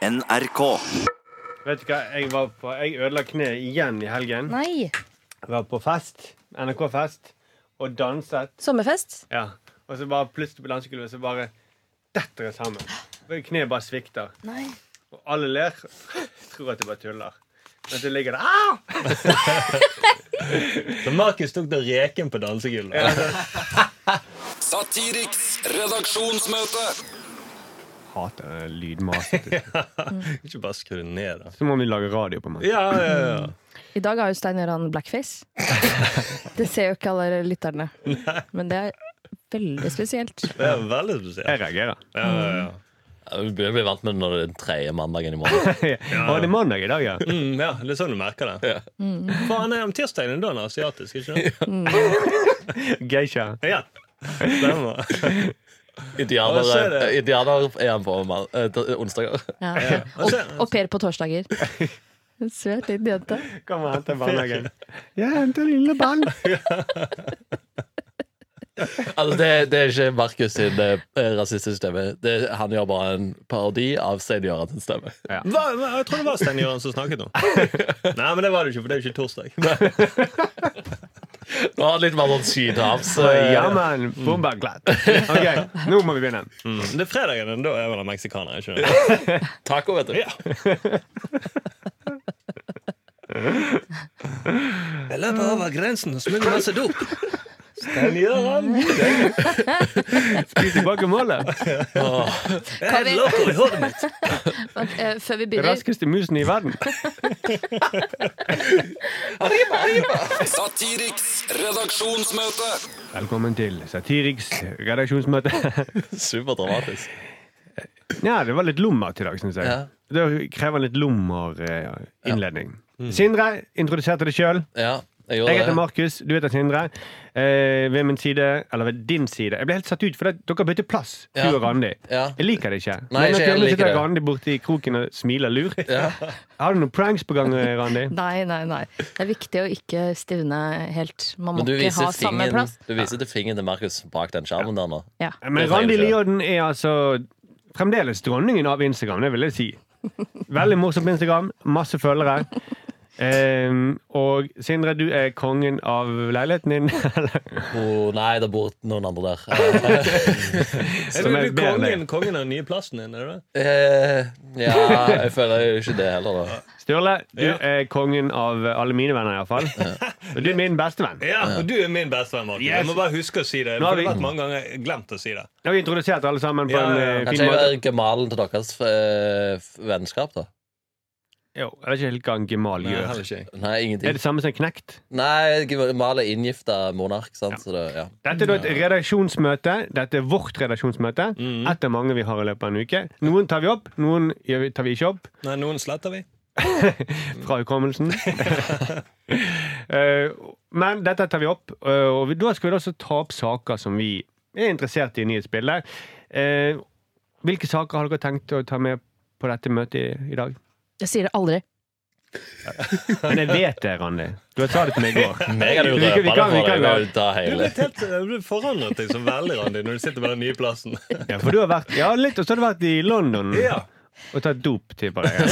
NRK. Vet du hva, jeg, var på, jeg ødela kneet igjen i helgen. Nei. Jeg var på fest, NRK-fest, og danset. Sommerfest? Ja. Og så bare plutselig på dansegulvet så bare detter jeg sammen. Kneet bare svikter. Nei. Og alle ler. Tror at jeg bare tuller. Men så ligger der Au! Så Markus tok da reken på dansegulvet. Satiriks redaksjonsmøte. Hater det lydmaset. Ikke bare skru det ned, da. Så må vi lage radio på meg. Ja, ja, ja. I dag har jo Stein Gøran blackface. Det ser jo ikke alle lytterne. Men det er veldig spesielt. Det er veldig spesielt. Jeg reagerer. Ja, ja, ja. Ja, Du begynner å bli vant med det når det er den tredje mandagen i måneden. Å, det er mandag i dag, ja. Mm, ja, det er sånn du merker det. Faen, er om tirsdagen da han er asiatisk, ikke sant? Geisha. Ja. Stemmer. Indianer, er indianer er han på eh, onsdager. Ja. Og Og, og Per på torsdager. En søt liten jente. Kommer han til barnehagen. Jeg henter lille barn. Altså, det, det er ikke Markus sin eh, rasistiske stemme. Det, han gjør bare en parodi av Stein Jørgens sin stemme. Ja. hva, jeg tror det var Stein Gjøran som snakket nå. Nei, men det var det ikke, for det er jo ikke torsdag. Nå har han litt mer sånn sydhavs eh, Ja, men bomberglatt. OK, nå må vi begynne. Mm. Det er fredagen, da er vel han meksikaner, ikke taco, vet du. Ja. Jeg løper over grensen og smugler masse dop. Gjøran. Spis tilbake målet. Det er loco i hodet mitt. Eh, før vi begynner Raskeste musen i verden. Satiriks redaksjonsmøte. Velkommen til Satiriks redaksjonsmøte. Superdramatisk. Ja, det var litt lummert i dag, syns jeg. Ja. Det krever litt lummer Ja. innledning. Sindre, introduserte deg sjøl. Ja, jeg Jeg heter. Markus, du heter Sindre. Eh, ved min side, eller ved din side Jeg ble helt satt ut, for dere bytter plass, Ja. du og Randi. Ja. Jeg liker det ikke. Nei, Men ikke jeg liker sitter det. Randi borti kroken og smiler lur. Ja. Har du noen pranks på gang, Randi? Nei, nei, nei. Det er viktig å ikke stivne helt. Man må ikke viser, fingen, samme plass. du viser til fingeren til Markus bak den skjermen der nå. Ja. Men Randi. Lioden er altså fremdeles dronningen av Instagram, det vil jeg si. Veldig morsom på Instagram, masse følgere. Ehm, og Sindre, du er kongen av leiligheten din. eller? Oh, nei, det bor noen andre der. Er Som du, er du kongen, kongen av den nye plassen din? er du det? Uh, ja, jeg føler jo ikke det heller, da. Sturle, du Ja. er kongen av alle mine venner, iallfall. Og du er min bestevenn. Ja, og du er min bestevenn, Markus. Yes. Jeg må bare huske å si det. Nå har vi- vært mange ganger glemt å si det. Nå har vi introdusert alle sammen på Ja, en ja, måte. eh, fin Kanskje jeg måte. er gemalen til deres eh, vennskap, da? Jo, det vet ikke helt hva en gemal Nei, gjør. heller ikke jeg. Nei, Er ingenting. det samme som knekt? Nei, gemal er inngifta monark, sant? Så det, ja. Dette er da et redaksjonsmøte. Dette er vårt redaksjonsmøte. Mm. Et av mange vi har i løpet av en uke. Noen tar vi opp, noen gjør vi- tar vi ikke opp. Nei, noen sletter vi. Fra hukommelsen. Eh, Men dette tar vi opp, eh, og vi- da skal vi også ta opp saker som vi er interessert i i nyhetsbildet. Eh, Hvilke saker har dere tenkt å ta med på dette møtet i, i dag? Jeg sier det aldri. Men jeg vet det, Randi. Du sa det til meg i går. Jeg hadde jo Vi kan- vi det kan- vi for kan deg. Ta Du hele. litt helt, du forandret deg så veldig, Randi, når du sitter på den nye plassen. Ja, for du har vært Ja, litt, og så har du vært i London Ja, og tatt dop, tipper jeg.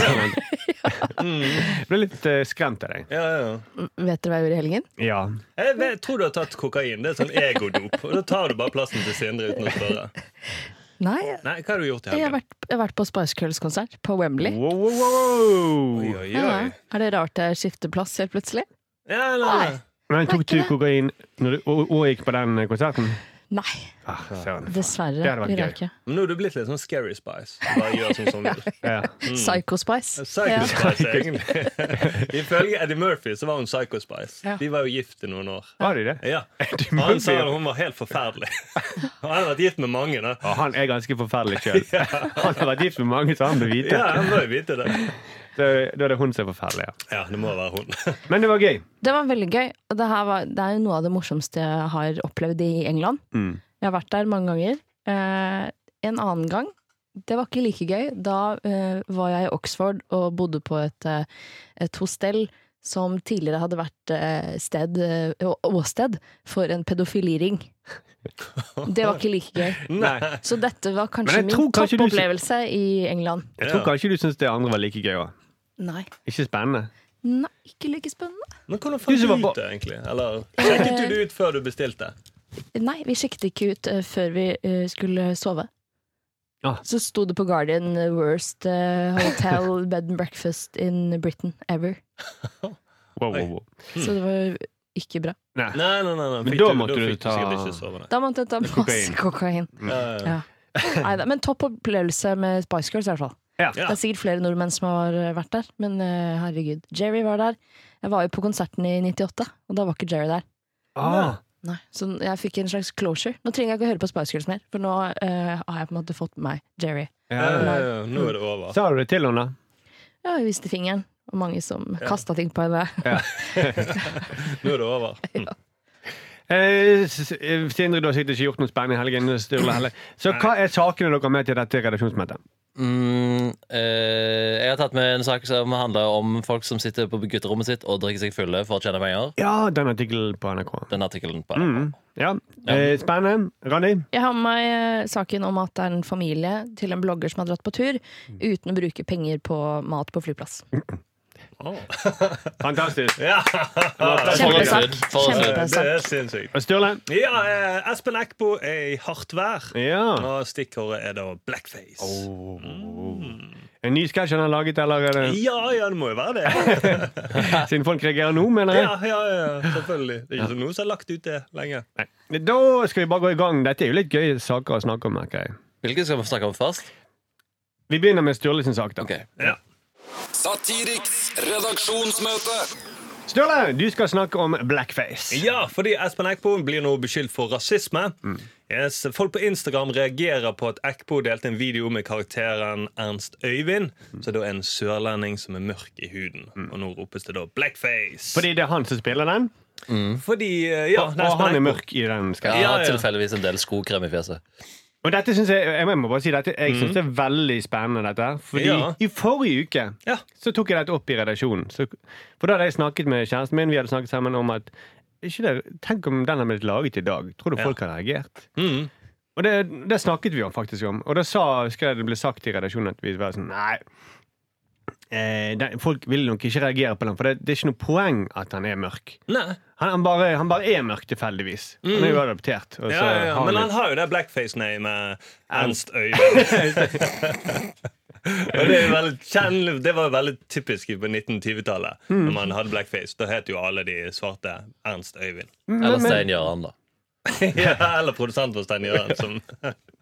Jeg ble litt uh, skremt av deg. ja, ja. Vet dere hva jeg gjorde i helgen? Ja. Jeg vet, tror du har tatt kokain. Det er sånn egodop. Og da tar du bare plassen til Sindre uten å spørre. Nei, Nei, hva har du gjort i jeg har vært, jeg har vært på Spice Girls-konsert på Wembley. Wow, wow, wow. Oi, oi, Ja. Er det rart jeg skifter plass helt plutselig? Ja, nei, nei. Men tok du kokain når du, og, og gikk på den konserten? Nei, Ah, dessverre. Det hadde vært gøy. Men nå er du blitt litt sånn Scary Spice. Bare gjør sånn som du vil. Ja. Psycho Spice. Psycho. Spice, egentlig. Ifølge Eddie Murphy så var hun Psycho Spice. Ja. De var jo gift i noen år. Var de det? Ja. Han sa at hun var helt forferdelig. Og han har vært gift med mange, da. Ja, han er ganske forferdelig sjøl. Han har vært gift med mange, så han bør vite. Ja, han må jo vite det. Så Da er det hun som er forferdelig. Ja. Ja, det må være hun. Men det var gøy. Det var veldig gøy. Og det, her var, det er jo noe av det morsomste jeg har opplevd i England. Mm. Jeg har vært der mange ganger. Eh, en annen gang, det var ikke like gøy. Da eh, var jeg i Oxford og bodde på et, eh, et hostell som tidligere hadde vært eh, sted, eh, åsted for en pedofiliring. Det var ikke like gøy. Nei. Så dette var kanskje min toppopplevelse i England. Jeg tror kanskje du syns det andre var like gøy òg. Nei. Ikke spennende. Nei, ikke like spennende. Men hvordan fant du ut det, egentlig? Eller sjekket du det ut før du bestilte? Nei, vi sjekket ikke ut uh, før vi uh, skulle sove. Ah. Så sto det på Guardian eh, 'Worst uh, hotel bed and breakfast in Britain ever'. Wow, wow, wow. Så det var ikke bra. Nei. Nei, nei, nei. nei. Men da måtte du du ta-. Da måtte jeg ta masse Kokain. kokain. Mm. ja, ja. Ja. Neida, men topp opplevelse med Spice Girls, i hvert fall. Ja. Det er sikkert flere nordmenn som har eh, vært der, men uh, herregud. Jerry var der. Jeg var jo på konserten i 98, og da var ikke Jerry der. Ah, Nei, Så jeg fikk en slags closure. Nå trenger jeg ikke å høre på Spice Girls mer, for nå uh, har jeg på en måte fått med meg Jerry. Ja, ja. ja. Nå er det over. Sa du det til henne. Ja, jeg viste fingeren, og mange som Ja. kasta ting på henne. Nå er det over. ja. Eh, Sindre, du har sikkert ikke gjort noe spennende i helgen. Så hva er sakene dere har med til dette redaksjonsmøtet? Mm, eh, jeg har tatt med en sak som handler om folk som sitter på gutterommet sitt og drikker seg fulle for å tjene penger. Ja, den artikkelen på NRK. Den artikkelen på Mm, ja. Eh, spennende. Randi? Jeg har med meg eh, saken om at det er en familie til en blogger som har dratt på tur uten å bruke penger på mat på flyplass. Å. Fantastisk. Ja. Kjempesak. Det. Er sinnssykt. Sturle? Ja, eh, Espen Eckbo er i hardt vær. Ja. Og stikkordet er da blackface. En ny sketsj han har laget, eller er det Ja, ja, det må jo være det. siden folk reagerer nå, mener jeg? Ja, ja, ja, selvfølgelig. Det er ikke noe som er lagt ut det lenge. Da skal vi bare gå i gang. Dette er jo litt gøye saker å snakke om. merker jeg. Hvilke skal vi snakke om først? Vi begynner med Sturle sin sak. da Ok. Ja. Satiriks redaksjonsmøte. Sturle, du skal snakke om blackface. Ja, fordi Espen Eckbo blir nå beskyldt for rasisme. Mm. Yes, folk på Instagram reagerer på at Eckbo delte en video med karakteren Ernst Øyvind, Mm. Så det er en sørlending som er mørk i huden. Og nå ropes det da blackface. Fordi det er han som spiller den, Fordi, eh, ja, og er han er mørk i den Skal. Ja, Ja, ja. tilfeldigvis en del skokrem i fjeset. Og dette synes jeg, jeg må bare si dette, jeg synes det er veldig spennende, dette. Fordi Ja. i forrige uke Ja. så tok jeg dette opp i redaksjonen. Så, for da hadde jeg snakket med kjæresten min, vi hadde snakket sammen om at ikke det, Tenk om den hadde blitt laget i dag. Tror du folk hadde reagert? Mm. Og det, det snakket vi om faktisk om. Og da sa, skrev det ble sagt i redaksjonen at vi var sånn Nei. Eh, den, folk vil nok ikke reagere på den, for det, det er ikke noe poeng at han er mørk. Nei. Han, han, bare, han bare er mørk tilfeldigvis. Han er jo adoptert. og Ja, så ja, ja. Men han har jo det blackface-namet Ernst Øyvind. Og det, er veldig, det var veldig typisk på 1920-tallet. Når man hadde blackface. Da het jo alle de svarte Ernst Øyvind. Eller Stein Gjøran, da. ja, eller produsent for Stein Gjøran. Som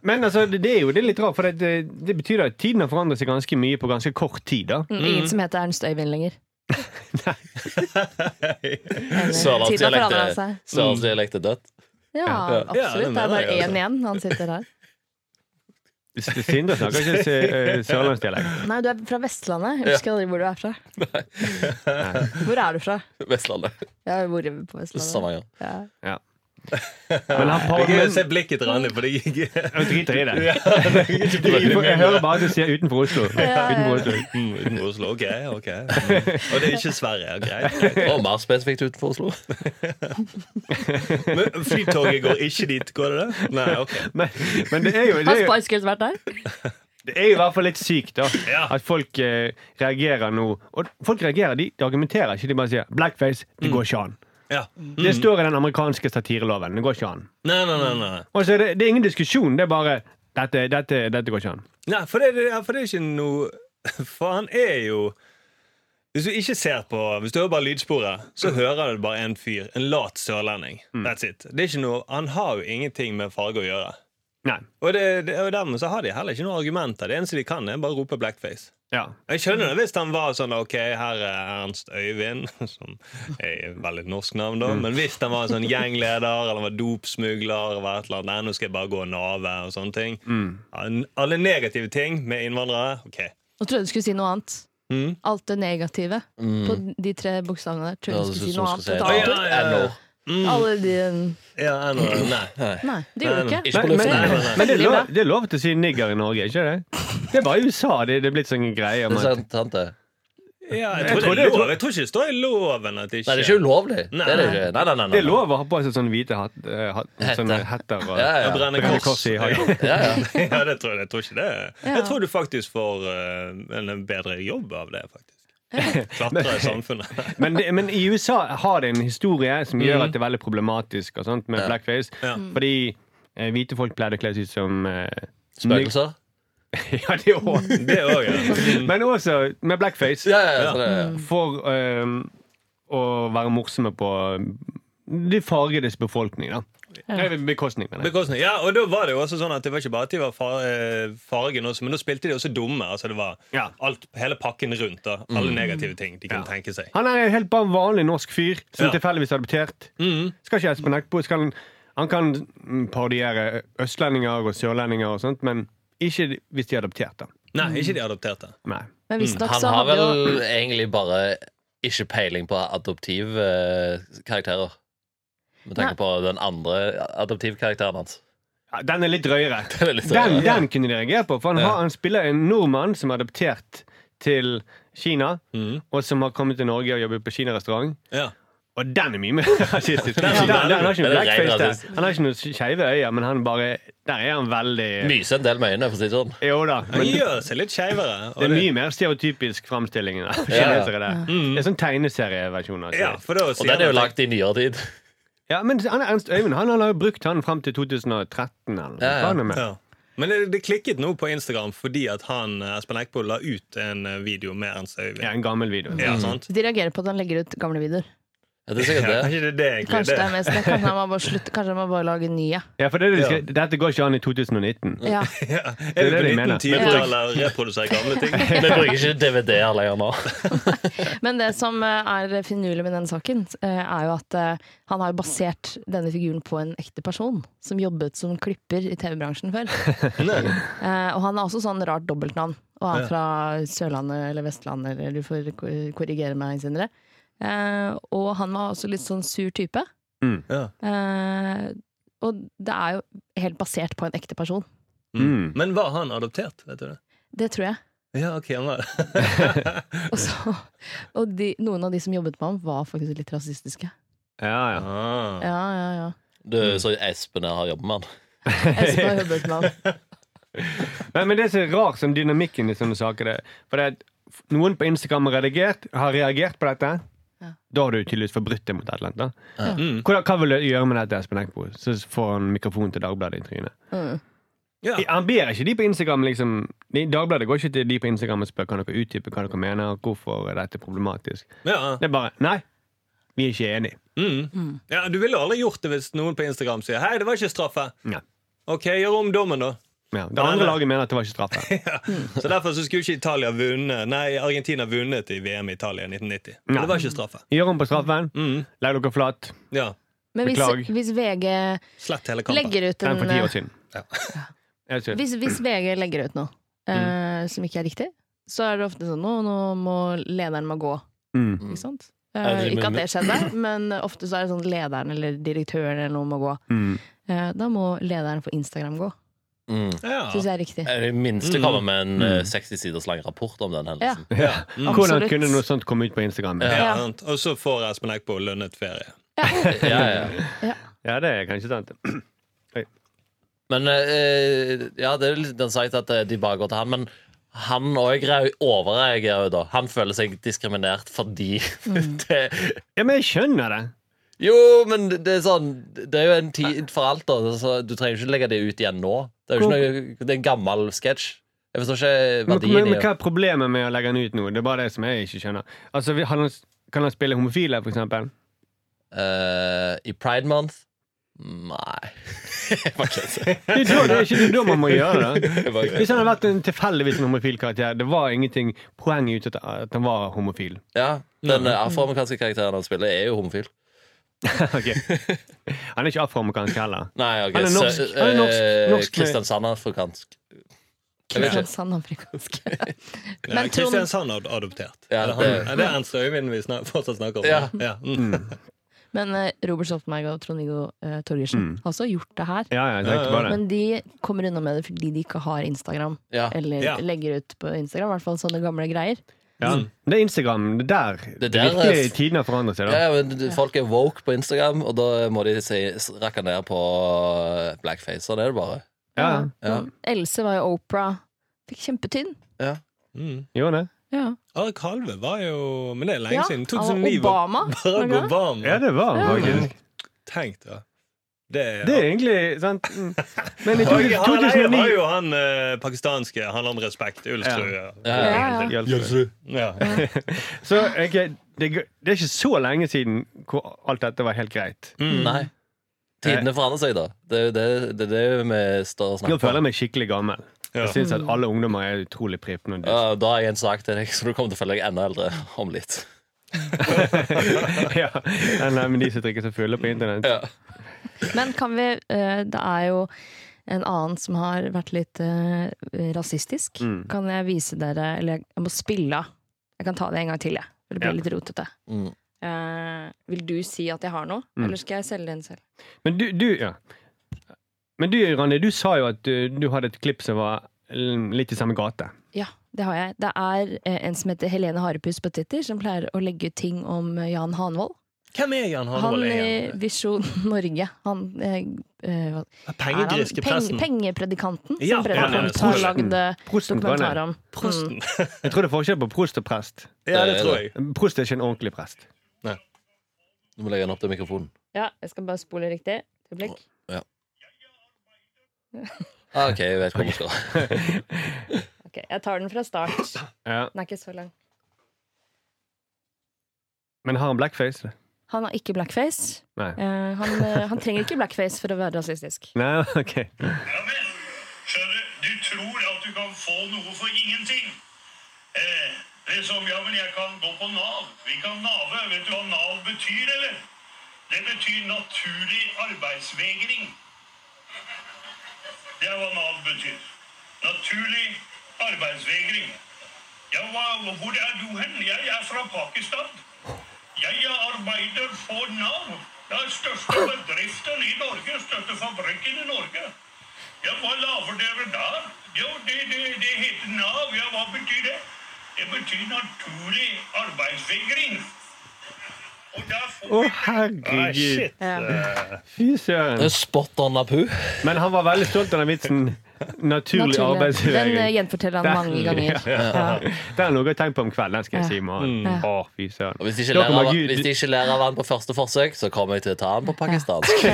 Men altså, det, er jo det er litt rart, for det, det, det betyr at tiden har forandret seg ganske mye på ganske kort tid. da. Mm, Ingen som heter Ernst Øyvind lenger. Nei. Sørlandsdialekt tiden forandret er- dødt. Ja, Ja, absolutt. det er bare én igjen. Han sitter her. Sindre snakker ikke eh, sørlandsdialekt. Nei, du er fra Vestlandet. Jeg husker aldri hvor du er fra. Hvor er du fra? Vestlandet. Ja, hvor er vi på Vestlandet. Stavanger. Ja. Ja. Men han prøver, jeg se blikket til Randi, for det gikk jeg driter i det. Ja, det Jeg, hører bare at du sier utenfor Oslo. Utenfor Oslo. Mm, Utenfor Oslo, ok, ok mm. Og det er ikke Sverige, greit. Og mer spesifikt utenfor Oslo. Men Flytoget går ikke dit, går det det? Nei, ok Men, men det er jo det Har er jo, Spice Girls vært der? det er jo i hvert fall litt sykt da Ja. at folk eh, reagerer nå. Og folk reagerer, de, de argumenterer ikke. De bare sier 'blackface', det går ikke an. Ja. Det står i den amerikanske satireloven. Det går ikke an. Nei, nei, nei, nei. Og så er det, det er ingen diskusjon. Det er bare dette, dette, dette går ikke an. Nei, for det, for det er ikke noe For han er jo Hvis du ikke ser på Hvis du hører bare lydsporet, så hører du bare en fyr. En lat sørlending. That's it. Det er ikke noe, han har jo ingenting med farge å gjøre. Nei. Og, det, det, og dermed så har de heller ikke noen argumenter. Det eneste de kan, er bare rope blackface. Ja. Jeg skjønner det hvis han var sånn Ok, her er Ernst Øyvind, som er et veldig norsk navn, da. Men hvis han var sånn gjengleder eller var dopsmugler, eller et eller annet, nei, nå skal jeg bare gå og nave og sånne ting. Ja, Alle negative ting med innvandrere. Ok. Nå trodde jeg du skulle si noe annet. Mm. Alt det negative på de tre bokstavene der. Tror Ja, du du skulle si noe annet. Si. Et Ja, annet ja, ja. N-ord. Alle de Ja, nei, nei. Nei, det gjorde du ikke. Ikke Men, men, men det, er lov, det er lov til å si nigger i Norge, ikke det? Det er bare i USA det, det er blitt sånn greie. Det er sant, det. Ja, jeg, Jeg tror tror det er lov. jeg tror ikke det står i loven at det ikke Nei, det er ikke ulovlig. Nei. Det er det ikke. Nei, nei, nei, nei. Det er lov å ha på seg sånne hvite hat, hat, sånne hetter og Ja, ja. Brenne kors. kors i hagen. Ja, ja. Ja, det tror jeg, jeg tror ikke det. Jeg tror du faktisk får eh, en bedre jobb av det, faktisk. Klatre i samfunnet. Men, det, men i USA har det en historie som gjør at det er veldig problematisk og sånt med Ja. blackface. Ja. Fordi eh, hvite folk pleide å kle seg ut som eh, Spøkelser? Ja, det òg. Ja. Men også med blackface. Ja, ja, ja. så det- For eh, å være morsomme på de fargedes befolkning, da. Nei, Bekostning, mener jeg. Bekostning. Ja, og da var det jo også sånn at det var ikke bare at de var eh, fargen også, men da spilte de også dumme. Altså det var Ja. alt, hele pakken rundt. da Alle negative ting de kunne Ja. tenke seg. Han er en helt bare vanlig norsk fyr som Ja. tilfeldigvis er adoptert. Mm. Skal ikke Espen Eckbo han, han kan mm, parodiere østlendinger og sørlendinger og sånt, men ikke hvis de er adoptert, da. Nei, ikke de adopterte. Nei. Men visstnok Han har vel jo egentlig bare ikke peiling på adoptivkarakterer. Uh, karakterer. Med tanke på den andre adoptivkarakteren hans. Ja, den er litt drøyere. Den er litt Den, drøyere. den kunne de reagere på, for han, Ja. har, han spiller en nordmann som er adoptert til Kina, Mm. og som har kommet til Norge og jobbet på kinarestaurant. Ja. Og den er mye mer rasistisk. Den Den, den, han har ikke den noe blackface der. Han har ikke noe skeive øyne, men han bare Der er han veldig Myse en del med øynene, for å si det sånn. Jo da. Han gjør seg litt skeivere. det er mye mer stereotypisk framstilling av Ja, ja. kinesere. Det er sånn tegneserieversjon. Altså. Ja, Og den er jo lagt i nyere tid. Ja, men han er Ernst Øyvind han, han har jo brukt han fram til 2013. Eller. Ja, ja. Men det, det klikket nå på Instagram fordi at han, Espen Eckbo la ut en eh, video med Ernst Øyvind. Ja, en gammel video. Ja, sant? De reagerer på at han legger ut gamle videoer. Ja, det er sikkert det. kanskje det er det, egentlig. Kanskje det det. er mest det. Kanskje han må bare slutte Kanskje han må bare lage nye. Ja, for det er det skal, Dette går ikke an i 2019. Ja. Ja. Det Er er vi det på de mener. 1920-tallet og reproduserer gamle ting? Vi bruker ikke DVD-er lenger nå. Men det som eh, er finurlig med denne saken, eh, er jo at eh, han har jo basert denne figuren på en ekte person som jobbet som klipper i TV-bransjen før. Eh, Og han har også sånn rart dobbeltnavn. Og han er fra Sørlandet eller Vestlandet, eller du får ko- korrigere meg senere. Eh, og han var også litt sånn sur type. Ja. Eh, og det er jo helt basert på en ekte person. Mm. Men var han adoptert? vet du det? Det tror jeg. Ja, ok, han var Og, så, og de, noen av de som jobbet med ham, var faktisk litt rasistiske. Ja, ja. ah. Ja, ja, ja. Du, så Espen har jobbet med han. Espen har jobbet med han. Men, men det som er rart som dynamikken i sånne saker, det, for det er noen på Instagram har redigert, har reagert på dette. Ja. Da har du tydeligvis forbrutt deg mot et eller annet. Mm. Hva, hva vil du gjøre med dette, Espen Eckbo? Så får han mikrofonen til Dagbladet i trynet. Mm. Ja. Han ber ikke de på Instagram liksom Dagbladet går ikke til de på Instagram og spør Kan dere utdype hva dere mener, hvorfor er dette problematisk. Ja. Det er bare Nei, vi er ikke enige. Mm. ja, Du ville aldri gjort det hvis noen på Instagram sier 'hei, det var ikke straffe'. Ja. Ok, gjør om dommen, da. Ja. Det andre laget mener at det var ikke straffe. Så Derfor så skulle ikke Italia vunne Nei, Argentina vunnet i VM i Italia i 1990. Men det var ikke straffe. Gjør om på straffen. Mm. Legg dere flat. Ja. Men hvis, hvis VG Slett hele legger ut Den for ti år siden. Ja. Hvis, hvis VG legger ut noe uh, som ikke er riktig, så er det ofte sånn nå, nå må lederen må gå. Mm. Ikke sant? Ja, Eh, ikke at det skjedde, men ofte så er det sånn lederen eller direktøren eller noe må gå. Mm. Uh, da må lederen for Instagram gå. Mm. Ja. Syns jeg er riktig. I det minste kommer med en mm. 60 siders lang rapport om den hendelsen. Ja. Mm. Hvordan kunne noe sånt komme ut på Instagram? Ja. Ja, Ja. Og så får Espen Eckbo lønnet ferie. Ja, ja. det er kanskje sant. Men eh, ja, det er litt den sagt at eh, de bare går til han. Men han òg overreagerer jo da. Han føler seg diskriminert fordi det Ja, men jeg skjønner det. Jo, men det er sånn Det er jo en tid for alt, da. Så du trenger ikke legge det ut igjen nå. Det er jo ikke noe, det er en gammel sketsj. Jeg forstår ikke Men, verdien men, i men hva er problemet med å legge den ut nå? Det er bare det som jeg ikke skjønner. Altså, han, Kan han spille homofile, for eksempel? Uh, I Pride Month? Nei. Det er, da, det er ikke det da man må gjøre det. Hvis han hadde vært en tilfeldigvis en homofil karakter, det var ingenting poeng ut at at han var homofil. Ja, Den eh, afroamerikanske karakteren han spiller, er jo homofil. Ok. Han er ikke afroamerikansk heller. Nei, okay. Han er norsk- så, han er norsk- eh, norsk Kristiansand-afrikansk. Jeg vet ikke. Kristiansand afrikansk. Men Trond, Kristiansand er adoptert. Ja, det, er Ernst Øyvind vi snak, fortsatt snakker om? Ja. Ja. Mm. men eh, Robert Stoltenberg og Trond-Viggo eh, Torgersen Mm. har også gjort det her. Ja, ja, det. Men de kommer unna med det fordi de ikke har Instagram. Ja. Eller Ja. legger ut på Instagram, i hvert fall sånne gamle greier. Ja. Det er Instagram. Det er der, Det er der- virkelig tiden har forandret seg. Ja, Da. ja, men Folk er woke på Instagram, og da må de si, rakke ned på blackface. Sånn er det bare. Ja, Ja. Else var jo Opera. Fikk kjempetynn. Mm. gjorde det? Ja. Arik Halve var jo Men det er lenge Ja, siden. 2009 var var Obama. Barack var det det? Obama. Ja, det var han faktisk. Tenk, da. Det, Det er egentlig sant. Mm. Men i 2009 han eier 2009 var jo han eh, pakistanske. Handler om respekt. Ulstrud. Ja. Ja, Ja, ja. Ja. Så okay, det, det er ikke så lenge siden hvor alt dette var helt greit. Mm. Nei. Tidene forandrer seg, da. Det er det, det, er vi står og snakker Nå føler jeg meg skikkelig gammel. Ja. Jeg syns at alle ungdommer er utrolig pripne. Ja, da har jeg en sak til deg, så du kommer til å føle deg enda eldre om litt. ja, Nei, men de som drikker seg fulle på internett. Ja. Men kan vi eh, Det er jo en annen som har vært litt eh, rasistisk. Mm. Kan jeg vise dere Eller jeg må spille av. Jeg kan ta det en gang til, jeg. For det blir Ja. litt rotete. Mm. Uh, vil du si at jeg har noe, Mm. eller skal jeg selge den selv? Men du, du ja. Men du, Randi, du sa jo at du, du hadde et klipp som var litt i samme gate. Ja, det har jeg. Det er en som heter Helene Harepus på Twitter, som pleier å legge ut ting om Jan Hanvold. Hvem er Jan Han Hanvold? i? Visjon Norge. Han eh, eh, hva- er Peng- Pengepredikanten, Ja, som Brede ja, har prosten. lagd eh, dokumentar om. Prosten. Mm. Jeg tror det er forskjell på prost og prest. Ja, det tror jeg. Prost er ikke en ordentlig prest. Nå må jeg legge den opp til mikrofonen. Ja, jeg skal bare spole riktig. Et Ja. Ah, OK, jeg vet hvor vi skal. Ok, jeg tar den fra start. Ja. Den er ikke så lang. Men har han blackface? Han har ikke blackface. Nei. Eh, han, eh, han trenger ikke blackface for å være rasistisk. Nei, ok. Ja, men skjønner du, du tror at du kan få noe for ingenting. Eh, det er som, ja, men jeg kan gå på Nav. Vi kan nave. Vet du hva Nav betyr, eller? Det betyr naturlig arbeidsvegring. Det er hva Nav betyr. Naturlig arbeidsvegring. Ja, hva, hvor er du hen? Jeg er fra Pakistan. Jeg arbeider for Nav. Det er største bedriften i Norge, største fabrikken i Norge. Ja, hva lager dere der? Jo, det, det, det heter Nav. Ja, hva betyr det? Det betyr naturlig arbeidsvegring. Å, Ah, herregud. Fy søren. spot on Apu. Men han var veldig stolt av den vitsen. Naturlig Naturlig. Den eh, gjenforteller han mange ganger. Ja. Det er noe jeg tenker på om kvelden. Skal jeg si i morgen. Å, fy søren. Hvis de ikke lærer av, hvis de ikke lærer av han på første forsøk, så kommer jeg til å ta han på pakistansk.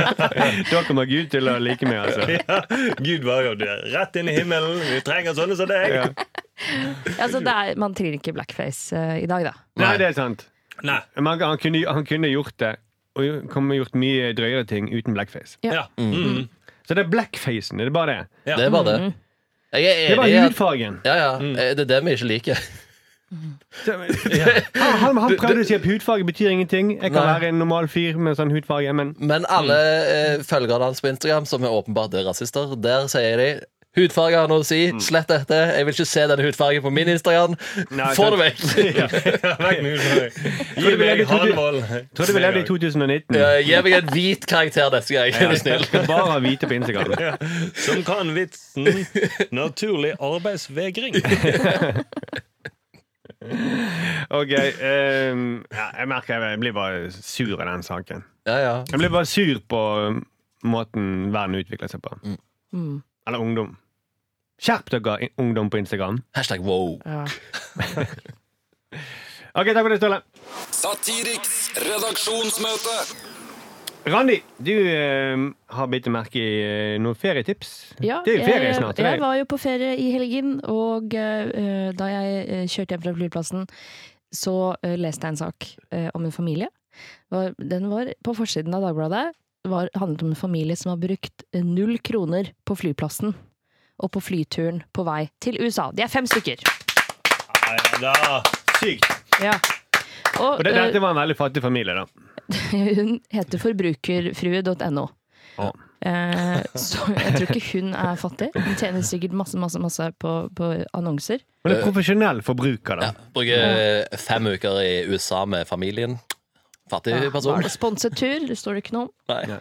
Da kommer Gud til å like meg, altså. Ja, Gud var jo der. Rett inn i himmelen. Vi trenger sånne som deg. Ja. Altså, det er, man trenger ikke blackface uh, i dag, da. Nei, det er sant. Nei. Men han kunne, han kunne gjort det, og kunne gjort mye drøyere ting uten blackface. Ja. Mm. Så det er blackfacen. Det er bare det. Ja. Det er bare det. Jeg er Det er bare hudfargen. ja, ja, eh, Det er det vi ikke liker. Han, han, han prøvde å si at hudfarge betyr ingenting. Jeg kan Nei. være en normal fyr med sånn hudfarge, men Men alle eh, følgerne hans på Instagram, som er åpenbart er rasister, der sier de Hudfarge har noe å si. Slett dette. Jeg vil ikke se denne hudfargen på min Instagram. Nei, Få det vekk! Vekk med hudfarge. Gi meg Hanvold. tror du vi levde i 2019. Ja, Gi meg en hvit karakter neste gang. Er du snill? Bare hvite på Instagram. Som kan vitsen. Naturlig arbeidsvegring. Ok, Um, ja, Jeg merker jeg blir bare sur av den saken. Ja, ja. Jeg blir bare sur på um, måten verden utvikler seg på. Mm. Eller ungdom. Skjerp dere, ungdom på Instagram. Hashtag wow. Ja. Ok, takk for det, Ståle. Satiriks redaksjonsmøte. Randi, du eh, har bitt merke i eh, noen ferietips. Ja, det er jo ferie jeg- snart. Jeg, var jo på ferie i helgen, og eh, da jeg eh, kjørte hjem fra flyplassen, så eh, leste jeg en sak eh, om en familie. Var, den var på forsiden av Dagbladet. Det handlet om en familie som har brukt null kroner på flyplassen og på flyturen på vei til USA. De er fem stykker. Nei, da. Sykt. Ja. Og, Og det, eh, dette var en veldig fattig familie, da. hun heter forbrukerfrue.no. Oh. Eh, så jeg tror ikke hun er fattig. Hun tjener sikkert masse masse, masse på, på annonser. Men det er profesjonell forbruker, da. Ja, Bruker fem uker i USA med familien. Fattig person. Var det sponset tur? Det står det ikke noe om. Nei.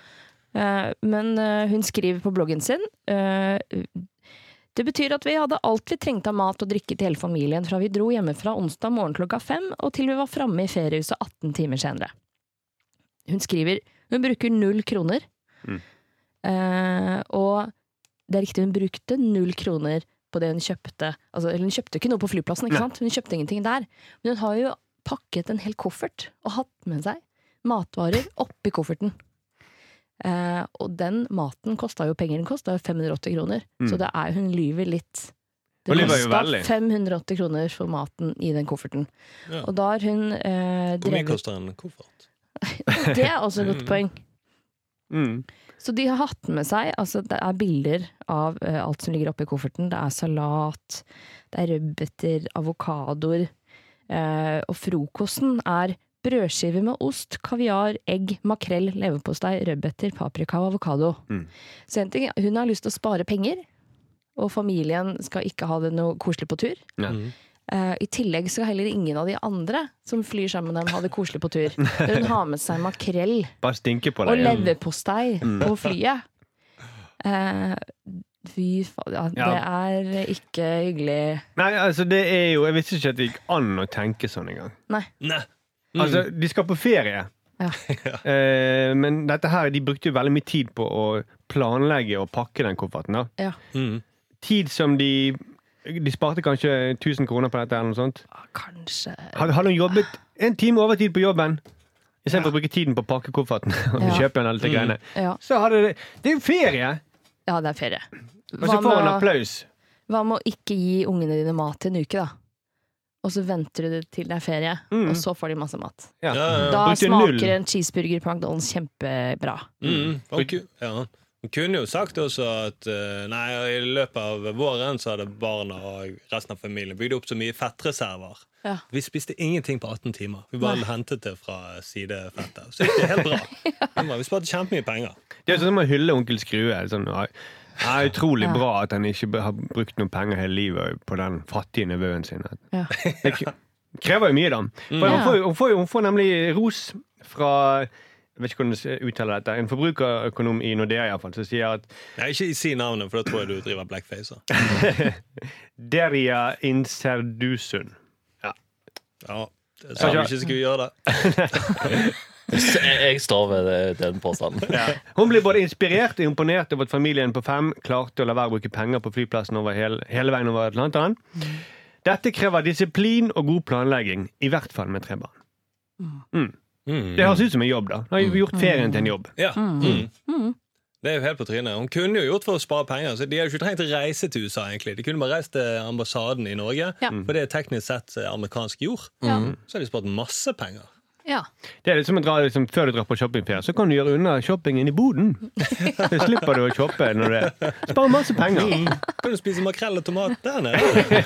Eh, men eh, hun skriver på bloggen sin eh, Det betyr at vi hadde alt vi trengte av mat og drikke til hele familien fra vi dro hjemmefra onsdag morgen klokka fem og til vi var framme i feriehuset 18 timer senere. Hun skriver hun bruker null kroner. Mm. Eh, og det er riktig, hun brukte null kroner på det hun kjøpte. Altså, eller hun kjøpte ikke noe på flyplassen, ikke sant? Hun kjøpte ingenting der. Men hun har jo pakket en hel koffert og hatt med seg matvarer oppi kofferten. Eh, og den maten kosta jo penger. Den kosta jo 580 kroner. Mm. Så det er, hun lyver litt. Det kosta 580 kroner for maten i den kofferten. Ja. Og da har hun eh, Hvor mye koster en koffert? Det er også et godt poeng. Mm. Så de har hatt med seg altså Det er bilder av uh, alt som ligger oppi kofferten. Det er salat, det er rødbeter, avokadoer. Uh, og frokosten er brødskiver med ost, kaviar, egg, makrell, leverpostei, rødbeter, paprika og avokado. Mm. Så en ting, hun har lyst til å spare penger, og familien skal ikke ha det noe koselig på tur. Ja. Mm. Uh, I tillegg skal heller ingen av de andre som flyr sammen med dem, ha det koselig på tur. Når hun har med seg makrell Bare stinke på og leverpostei mm. på flyet. Uh, fy faen, ja, Ja. det er ikke hyggelig. Nei, altså det er jo Jeg visste ikke at det gikk an å tenke sånn engang. Nei. Nei. Altså, de skal på ferie. Ja. Eh, men dette her, de brukte jo veldig mye tid på å planlegge og pakke den kofferten. da. Ja. Mm. Tid som de De sparte kanskje 1000 kroner på dette. eller noe sånt. Ah, Kanskje Hadde, hadde hun jobbet en time overtid på jobben istedenfor å bruke tiden på å pakke kofferten og Ja. kjøpe den alle de greiene, Ja, så hadde det Det er jo ferie! ja det er ferie. Og så får hun applaus. hva med å ikke gi ungene dine mat i en uke, da? Og så venter du til det er ferie, Mm. og så får de masse mat. Ja. Ja, ja. Da Brukte null. smaker en cheeseburger på McDonald's kjempebra. Mm. Han, ja. han kunne jo sagt også at eh, Nei, i løpet av våren så hadde barna og resten av familien bygd opp så mye fettreserver. Ja. Vi spiste ingenting på 18 timer. Vi bare hentet det fra sidefettet. Så gikk det helt bra. Vi sparte kjempemye penger. Det er sånn som å hylle onkel Skrue. Sånn, ja, det er utrolig bra at han ikke har brukt noen penger hele livet på den fattige nevøen sin. Ja. Det krever jo mye, da. For hun, får, hun, får, hun får nemlig ros fra jeg vet ikke hvordan du uttaler dette, en forbrukerøkonom i Nordea i hvert fall, som sier at Nei, ikke si navnet, for da tror jeg du driver blackfacer. Deria Inserdusun Ja, det sa vi ikke skulle gjøre det. Jeg, står ved den påstanden. Hun blir både inspirert og imponert over at familien på fem klarte å la være å bruke penger på flyplassen over hele, hele veien over Atlanteren. Dette krever disiplin og god planlegging, i hvert fall med tre barn. Mm. Det høres ut som en jobb, da. Nå har vi gjort ferien til en jobb. Ja. Mm. Det er jo helt på trynet. Hun kunne jo gjort for å spare penger. Så De hadde jo ikke trengt å reise til USA. egentlig De kunne bare reist til ambassaden i Norge, Ja. for det er teknisk sett amerikansk jord. Ja. Så har de spart masse penger. Ja. Det er litt som å dra liksom, Før du drar på shoppingferie, så kan du gjøre unna shoppingen i boden. Så slipper du å shoppe når det Sparer masse penger. Kan du spise makrell og tomat der nede?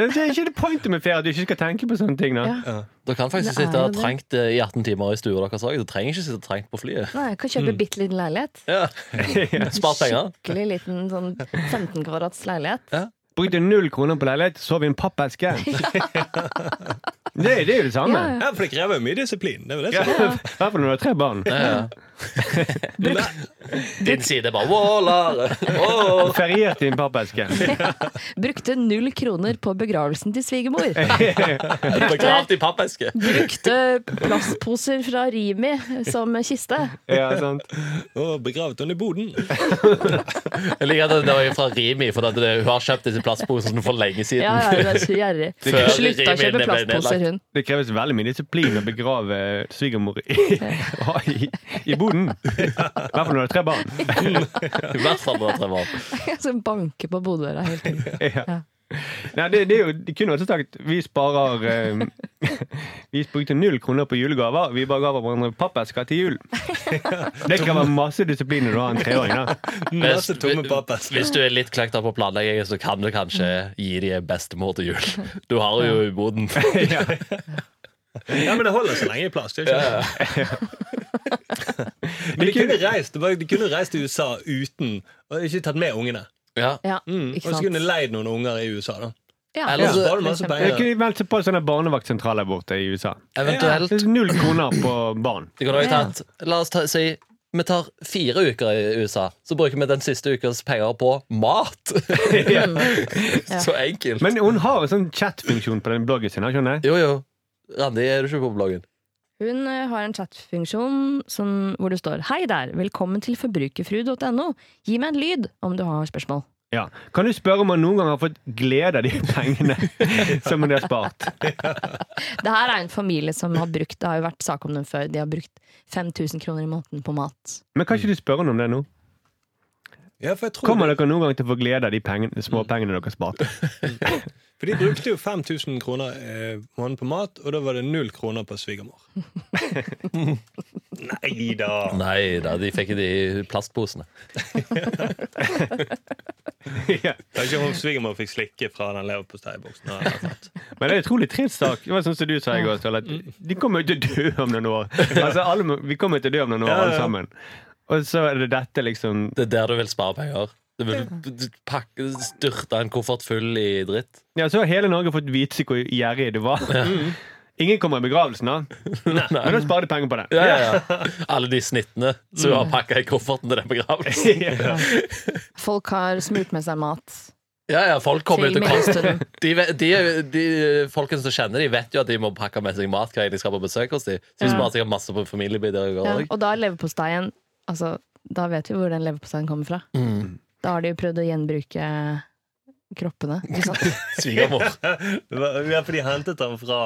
Det er ikke det pointet med ferie at du ikke skal tenke på sånne ting. da Ja. Du kan faktisk er sitte trangt eh, i 18 timer i stua deres òg. Du trenger ikke sitte trangt på flyet. Nei, jeg kan kjøpe bitte liten leilighet. Ja. Spart penger. Skikkelig liten sånn 15 kvadrats leilighet. Brukte null kroner på leilighet, sov i en pappeske. Det, det er jo det samme. Ja, ja. Ja, For det krever jo mye disiplin. Det er jo det Ja, som I hvert fall når du har tre barn. Ja, ja. Din side bare Walla! Oh. Feriert i en pappeske. Brukte null kroner på begravelsen til svigermor. Begravd i pappeske. Brukte plastposer fra Rimi som kiste. Ja, sant. Og begravet henne i boden. Jeg liker at det var fra Rimi, for at det, hun har kjøpt disse plastposene for lenge siden. Ja, ja, det er så gjerrig. Før Slutta å kjøpe plastposer, hun. Det kreves veldig mye disiplin å begrave svigermor i, i, i boden. I hvert fall når du har tre barn. I hvert fall når det er tre barn. Som banker på bodøra hele tiden. Ja. Nei, det, det er jo, de kunne også sagt vi sparer eh, Vi brukte null kroner på julegaver. Vi bare ga hverandre pappesker til jul. Det krever masse disiplin når du har en treåring. Hvis du er litt kløkt på planlegging, så kan du kanskje gi dem bestemor til jul. Du har jo i boden. Ja, men det holder så lenge i plass. Det er ikke Men de kunne reist De kunne reist til USA uten Og ikke tatt med ungene. Ja. Ja, Mm. ikke Og så kunne de leid noen unger i USA. da Ja. Eller så- Sparer du masse Jeg penger. kunne meldt seg på sånne barnevaktsentraler borte i USA. Eventuelt Det Null kroner på barn. Det kunne også tatt La oss ta, si vi tar fire uker i USA, så bruker vi den siste ukas penger på mat. Så enkelt. Men hun har en sånn chat-funksjon på den bloggen sin. det? Jo, jo. Randi, er du ikke på bloggen? Hun eh, har en chatfunksjon som- hvor det står Hei der, velkommen til forbrukerfru.no. Gi meg en lyd om du har spørsmål. Ja. Kan du spørre om han noen gang har fått glede av de pengene som hun har spart? Det her er en familie som har brukt Det har jo vært sak om dem før. De har brukt 5000 kroner i måneden på mat. Men kan ikke du spørre henne om det nå? Ja, for jeg tror Kommer det, dere noen gang til å få glede av de pengene, småpengene dere sparte? For de brukte jo 5000 kroner eh, måneden på mat, og da var det null kroner på svigermor. Nei da. Nei da, de fikk de i plastposene. ja. Kanskje hun svigermor fikk slikke fra den leverposteiboksen. Men det er en utrolig trist sak. Det var sånn som du sa i går, Ståle, De kommer jo til å dø om noen år. Altså, alle, vi kommer til å dø om noen år, Ja, ja. alle sammen. Og så er det dette, liksom Det er der du vil spare penger. Du vil pakke, styrte en koffert full i dritt. Ja, så har hele Norge fått vite hvor gjerrig du var. Ingen kommer i begravelsen, da. Men da sparer du penger på det. Ja, ja, ja. Alle de snittene som du har pakka i kofferten til den begravelsen. Ja. Folk har smurt med seg mat Ja, ja, folk kommer til jo til å de, de, de folkene som kjenner de vet jo at de må pakke med seg mat hver gang de skal på besøk hos dem. Så de Ja. sparer sikkert masse på familiebidrag og da er leverposteien altså, Da vet vi hvor den leverposteien kommer fra. Mm. Da har de jo prøvd å gjenbruke kroppene. Svigermor. Vi har Ja, for de hentet den fra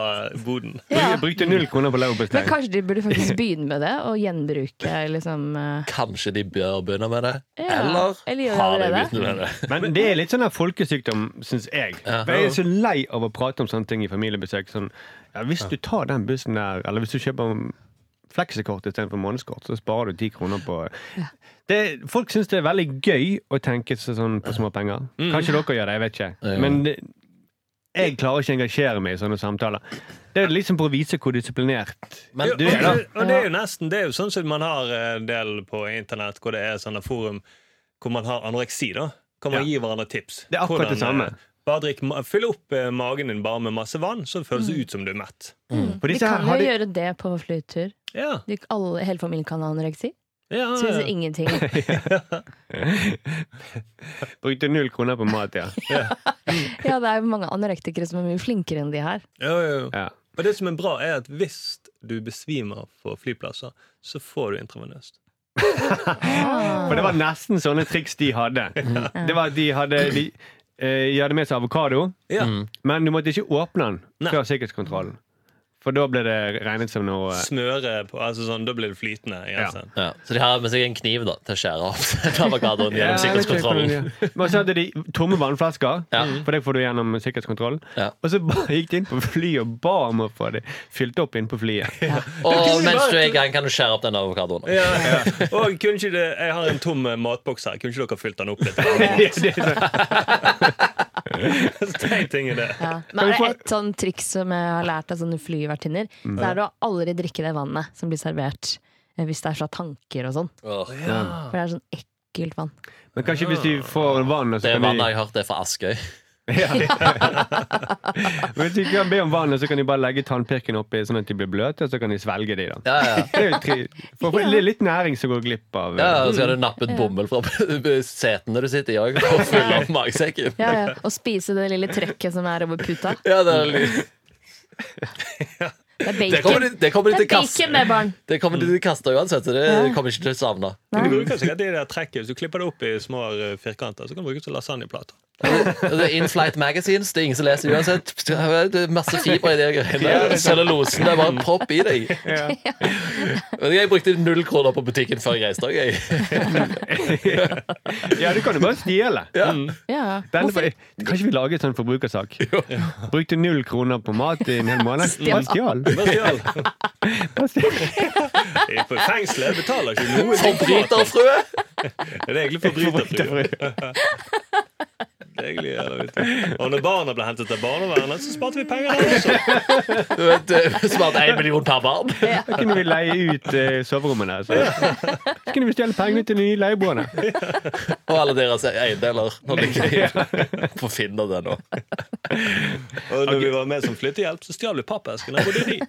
boden. Ja. Brukte null kroner på Men kanskje de burde faktisk begynne med det, og gjenbruke liksom eh, Kanskje de bør begynne med det? Ja, Eller eller har de begynt med det? Men det er litt sånn folkesykdom, syns jeg. For jeg er så lei av å prate om sånne ting i familiebesøk. Sånn, ja, hvis du tar den bussen der, eller hvis du kjøper fleksikort istedenfor månedskort, så sparer du ti kroner på det, Folk syns det er veldig gøy å tenke seg sånn på småpenger. Kanskje dere gjør det, jeg vet ikke. Ja. Men det, jeg klarer ikke å engasjere meg i sånne samtaler. Det er liksom for å vise hvor disiplinert Men du er, da. og, det, og det er jo nesten Det er jo sånn som man har en del på internett, hvor det er sånne forum hvor man har anoreksi. da Kan man Ja. gi hverandre tips. Det er akkurat det samme. Bare drikk, Fyll opp eh, magen din bare med masse vann, så det føles det ut som du er mett. For Vi disse her kan jo de... gjøre det på flytur. Ja, De, alle, hele familien kan ha anoreksi. ja, Spiser ja. ingenting. Brukte null kroner på mat, ja. Ja, det er jo mange anorektikere som er mye flinkere enn de her. Jo, jo, jo. ja. Og det som er bra, er at hvis du besvimer på flyplasser, så får du intravenøst. For det var nesten sånne triks de hadde. Det var at de hadde De, eh, de hadde med seg avokado, Ja. men du måtte ikke åpne den Nei. før sikkerhetskontrollen. For da ble det regnet som noe Smøre på, altså sånn, Da blir det flytende. Ja. Ja. Så de har med seg en kniv da, til å skjære opp avokadoen gjennom sikkerhetskontrollen. de- Men så hadde de tomme vannflasker, Ja. for det får du gjennom sikkerhetskontrollen. Ja. Og så gikk de inn på flyet og ba om å få det fylt opp inn på flyet. Og mens du er i gang, kan du skjære opp den avokadoen. Ja, ja. Og kunne ikke det, Jeg har en tom eh, matboks her. Kunne ikke dere fylt den opp litt? Det er ting i det. Ja. Men er det et sånn triks som jeg har lært av sånne flyvertinner, Mm. så er det å aldri drikke det vannet som blir servert eh, hvis det er fra tanker og sånn. Oh, ja. For det er sånn ekkelt vann. Men kanskje hvis de får vann, så Det vannet jeg har hørt er fra Askøy. Men Hvis de ikke kan be om vann, så kan de bare legge tannpirken oppi, sånn at de blir bløte, og så kan de svelge de da. Ja, ja. Det er jo tri for for litt næring som går glipp av. Ja, eh, og så kan du nappe et bomull fra setene du sitter i òg, og fylle opp magesekken. Ja, ja. Og spise det lille trøkket som er over puta. Ja, det, er litt- Det er det kommer bacon. de, det kommer de Det til er å kaste. bacon, barn! Det kommer de til å kaste uansett, så det Ja. kommer ikke til å savne. Du bruker sikkert det der trekket Hvis du klipper det opp i små eh, firkanter, så kan du bruke det som lasagneplater. Det er In-flight magazines, det er ingen som leser uansett. Det er masse fiber i de greiene. Cellulosen, det er bare en propp i deg. Ja. Jeg brukte null kroner på butikken før jeg reiste òg, jeg. ja, du kan jo bare stjele. Ja. Ja. Denne, Hvorfor? kanskje vi lager en sånn forbrukersak? Brukte null kroner på mat i en hel måned. Bare stjal. På fengselet betaler ikke noe. Forbryterfrue! Det er egentlig forbryterfrue. Og når barna ble hentet av barnevernet, så sparte vi penger der også. Du vet, eh, Smart én million per barn. Da kunne vi leie ut uh, soverommene. Så. så kunne vi stjele pengene til de nye leieboerne. Og alle deres eiendeler. Nå ligger de på Finn det nå. Og når vi var med som flyttehjelp, så stjal vi pappeskene. Hvor er de?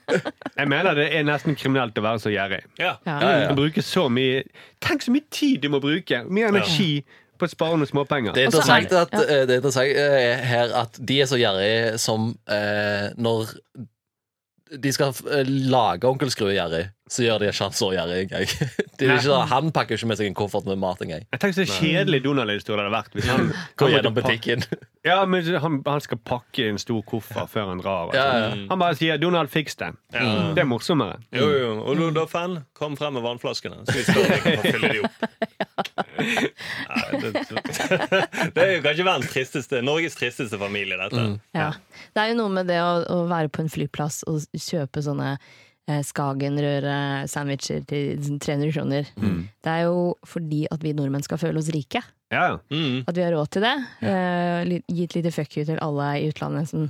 Jeg mener det er nesten kriminelt å være så gjerrig. Ja. Ja. Ja, ja. Bruke så mye Tenk så mye tid du må bruke! Mye energi på å spare noen småpenger. Det er er interessant, at, eh, det er interessant eh, her at de er så gjerrige som eh, når de skal eh, lage Onkel Skrue gjerrig, så gjør de ikke han så gjerrig engang. Han pakker ikke med seg en koffert med mat engang. Jeg tenker så kjedelig Donald-historie det hadde vært hvis han går gjennom butikken. Ja, men han, han skal pakke en stor koffert før han drar. Altså. Ja, ja. Han bare sier 'Donald, fiks det'. Ja. Det er morsommere. Jo, jo. Og du, da, fan, kom frem med vannflaskene, så vi står der og fyller de opp. Nei, det, det er jo kanskje verdens tristeste, Norges tristeste familie, dette. Ja. Det er jo noe med det å, å være på en flyplass og kjøpe sånne Skagenrøre-sandwicher til 300 kroner. Det er jo fordi at vi nordmenn skal føle oss rike. Ja, ja. Mm. At vi har råd til det. Ja. Uh, gi et lite fuck you til alle i utlandet som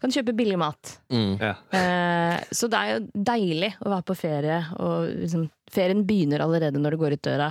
kan kjøpe billig mat. Mm. ja. Uh, så det er jo deilig å være på ferie, og liksom, ferien begynner allerede når du går ut døra.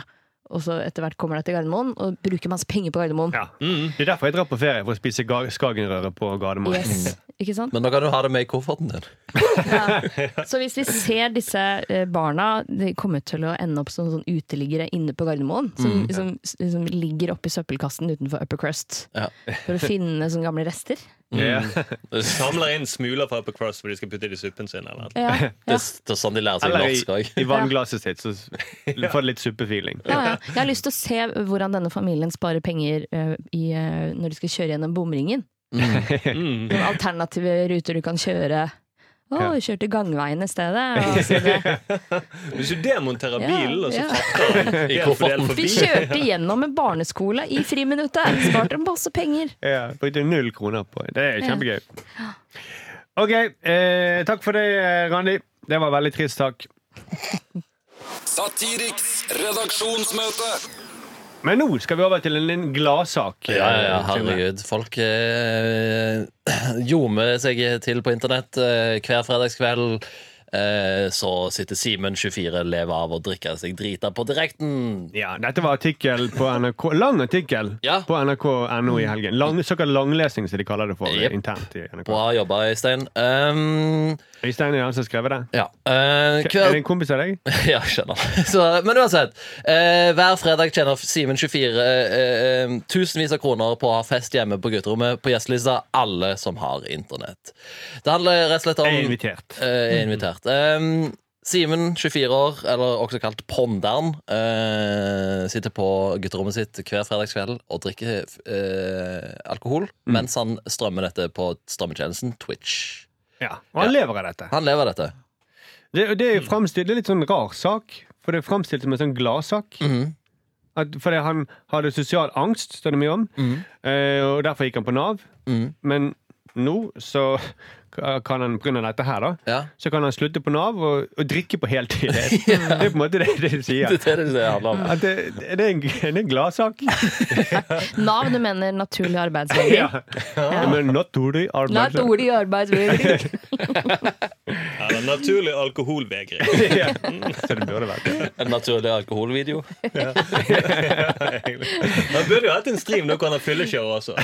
Og så etter hvert kommer deg til Gardermoen og bruker masse penger på Gardermoen. ja. Mm. Det er derfor jeg drar på ferie, for å spise skagenrøret skagenrøre på Gardermoen. Yes, ikke sant? Men da kan du ha det med i kofferten din. Ja. Så hvis vi ser disse eh, barna De kommer til å ende opp som sånn uteliggere inne på Gardermoen. Som, som, som ligger oppi søppelkassen utenfor Upper Crust Ja. for å finne sånne gamle rester. Ja. Samler inn smuler fra Upper Cross hvor de skal putte det i suppen sin. Eller. Ja, Det, det er sånn de lærer seg Eller norsk i, òg. i vannglasset sitt, så får du litt suppefeeling. Ja, ja. Jeg har lyst til å se hvordan denne familien sparer penger uh, i, uh, når de skal kjøre gjennom bomringen. Mm. Noen alternative ruter du kan kjøre. Å, oh, kjør til gangveien i stedet. Og. Hvis du demonterer bilen, og så frakter den I. Vi kjørte gjennom en barneskole i friminuttet! Sparte masse penger. Ja, Brukte null kroner på det. er kjempegøy. OK. Eh, takk for det, eh, Randi. Det var veldig trist takk. Satiriks redaksjonsmøte. Men nå skal vi over til en, en gladsak. eh, Ja, ja, ja, herregud. Folk eh, ljomer seg til på internett eh, hver fredagskveld. Eh, så sitter Simen 24 lever av å drikke seg drita på direkten. Ja, dette var artikkel på NRK. Lang artikkel Ja. på nrk.no i helgen. Lang, såkalt langlesing, som de kaller det for yep. internt i NRK. Bra jobba, Øystein. Um, Øystein er han som har skrevet det. ja. eh, Er det en kompis av deg? Ja, jeg skjønner. Så, men uansett. Uh, hver fredag tjener Simen 24 uh, tusenvis av kroner på å ha fest hjemme på gutterommet på gjestelista. Alle som har internett. Det handler rett og slett om Jeg er invitert. Er invitert. Um, Simen, 24 år, eller også kalt Ponderen, uh, sitter på gutterommet sitt hver fredagskveld og drikker uh, alkohol mens han strømmer dette på strømmetjenesten Twitch. Ja. Og han lever av dette. Han lever av dette. Det, det er jo fremstilt, det er litt sånn rar sak, for det er fremstilt som en sånn gladsak. Mhm. At- Fordi han hadde sosial angst, står det mye om, mm. eh, og derfor gikk han på Nav. Mhm. Men nå så kan han, av dette her, da, Ja. så kan han slutte på Nav og, og drikke på heltid. Det, det er på en måte det du de sier. Det er det det handler om. At det, det er en, det er en gladsak. Nav, du mener naturlig arbeidsvegring? Ja. Ja. Men naturlig arbeid. Naturlig arbeidsvegring. Eller naturlig alkoholvegring. Ja. Så det burde vært. En naturlig alkoholvideo. Han burde jo hatt en stream nå kan han fyllekjøre også.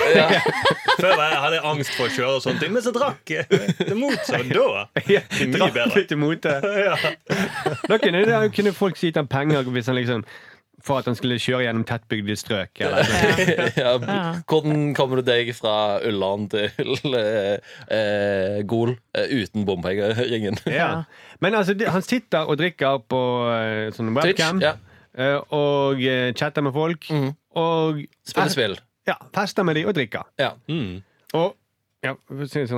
Før jeg- hadde angst for å kjøre, og sånne ting men så drakk jeg det motsatte. Da Ja, det mye bedre. litt imot det. Da kunne, da kunne folk gitt ham penger hvis han liksom for at han skulle kjøre gjennom tettbygde strøk. Eller, noe. Ja, Ja. hvordan kommer du deg fra Ulland til eh, eh, Gol eh, uten bompengeringen? ja. Men altså, han sitter og drikker på sånn webcam Twitch? Ja. eh, og eh, chatter med folk. Mm. Og Spiller spill. Ja, fester med de og drikker. Ja. Mm. Og ja,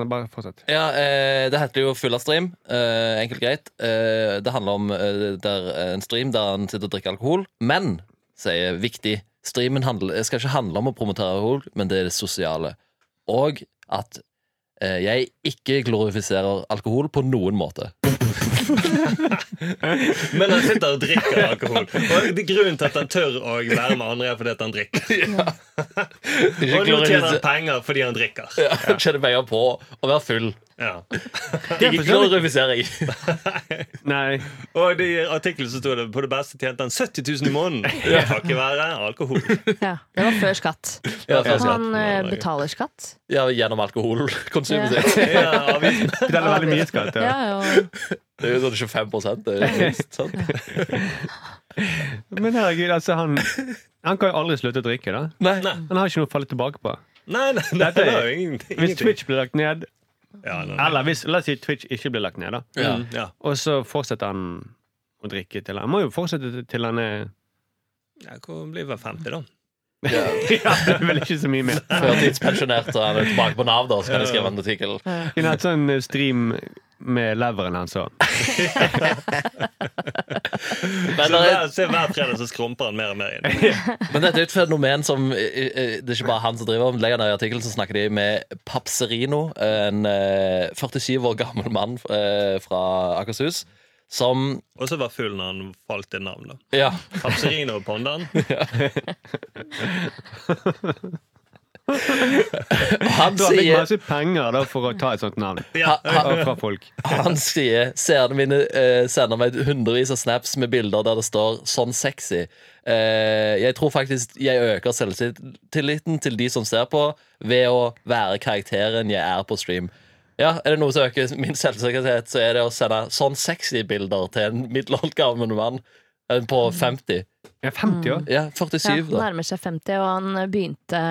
bare fortsett. Ja, eh, Det heter jo Full av stream. Eh, enkelt greit. Eh, det handler om eh, der, en stream der han sitter og drikker alkohol. Men, sier viktig, streamen handler, skal ikke handle om å promotere alkohol, men det er det sosiale. Og at eh, jeg ikke glorifiserer alkohol på noen måte. Men han sitter og drikker alkohol. Og Grunnen til at han tør å være med andre, er fordi at han drikker. Ja. Og nå tjener han penger fordi han drikker. Ja, Tjener penger på å være full. Ja. Det er Ikke glorifisering. Nei. Og i artikkelen så sto det på det beste tjente han 70 000 i måneden. Det kan ikke være alkohol. Ja, det var før skatt. Ja, før skatt. han eh, betaler skatt. Ja, gjennom alkoholkonsumet Ja. sitt. Ja, avgiften. Betaler veldig mye skatt. Ja, Ja. ja. Det er jo sånn 25 det er minst, sant? Men herregud, altså, han Han kan jo aldri slutte å drikke, da. Nei. Han har ikke noe å falle tilbake på. nei, nei, nei, Dette er- det er jo ingenting. Hvis Twitch blir lagt ned. Eller hvis la oss si Twitch ikke blir lagt ned, da, Ja. Mm, ja. og så fortsetter han å drikke til Han han må jo fortsette til han er Ja, Hvor blir vel 50, da? Ja. Ja, det er vel ikke så mye mer. Førtidspensjonert, og han er tilbake på Nav, da, så kan de skrive en artikkel. Kunne hatt sånn stream med leveren hans òg. Men, Så det hver, se, hver fredag så skrumper han mer og mer inn. men dette er et fenomen som eh, eh, Det er ikke bare han som driver Lenger ned i artikkelen så snakker de med Papserino, en eh, 47 år gammel mann eh, fra Akershus, som Og så var full når han falt i navn. da Ja. Papserino og Pondan. Han har fikk sier masse penger da for å ta et sånt navn Ja, ha- fra folk. Han sier Seerne mine eh, sender meg hundrevis av snaps med bilder der det står 'sånn sexy'. Eh, jeg tror faktisk jeg øker selvtilliten til de som ser på, ved å være karakteren jeg er på stream. Ja, Er det noe som øker min selvsikkerhet, så er det å sende sånn sexy bilder til en middelaldgammel mann på 50. Jeg er 50 år. Ja, Ja, 47, da. nærmer seg 50, og han begynte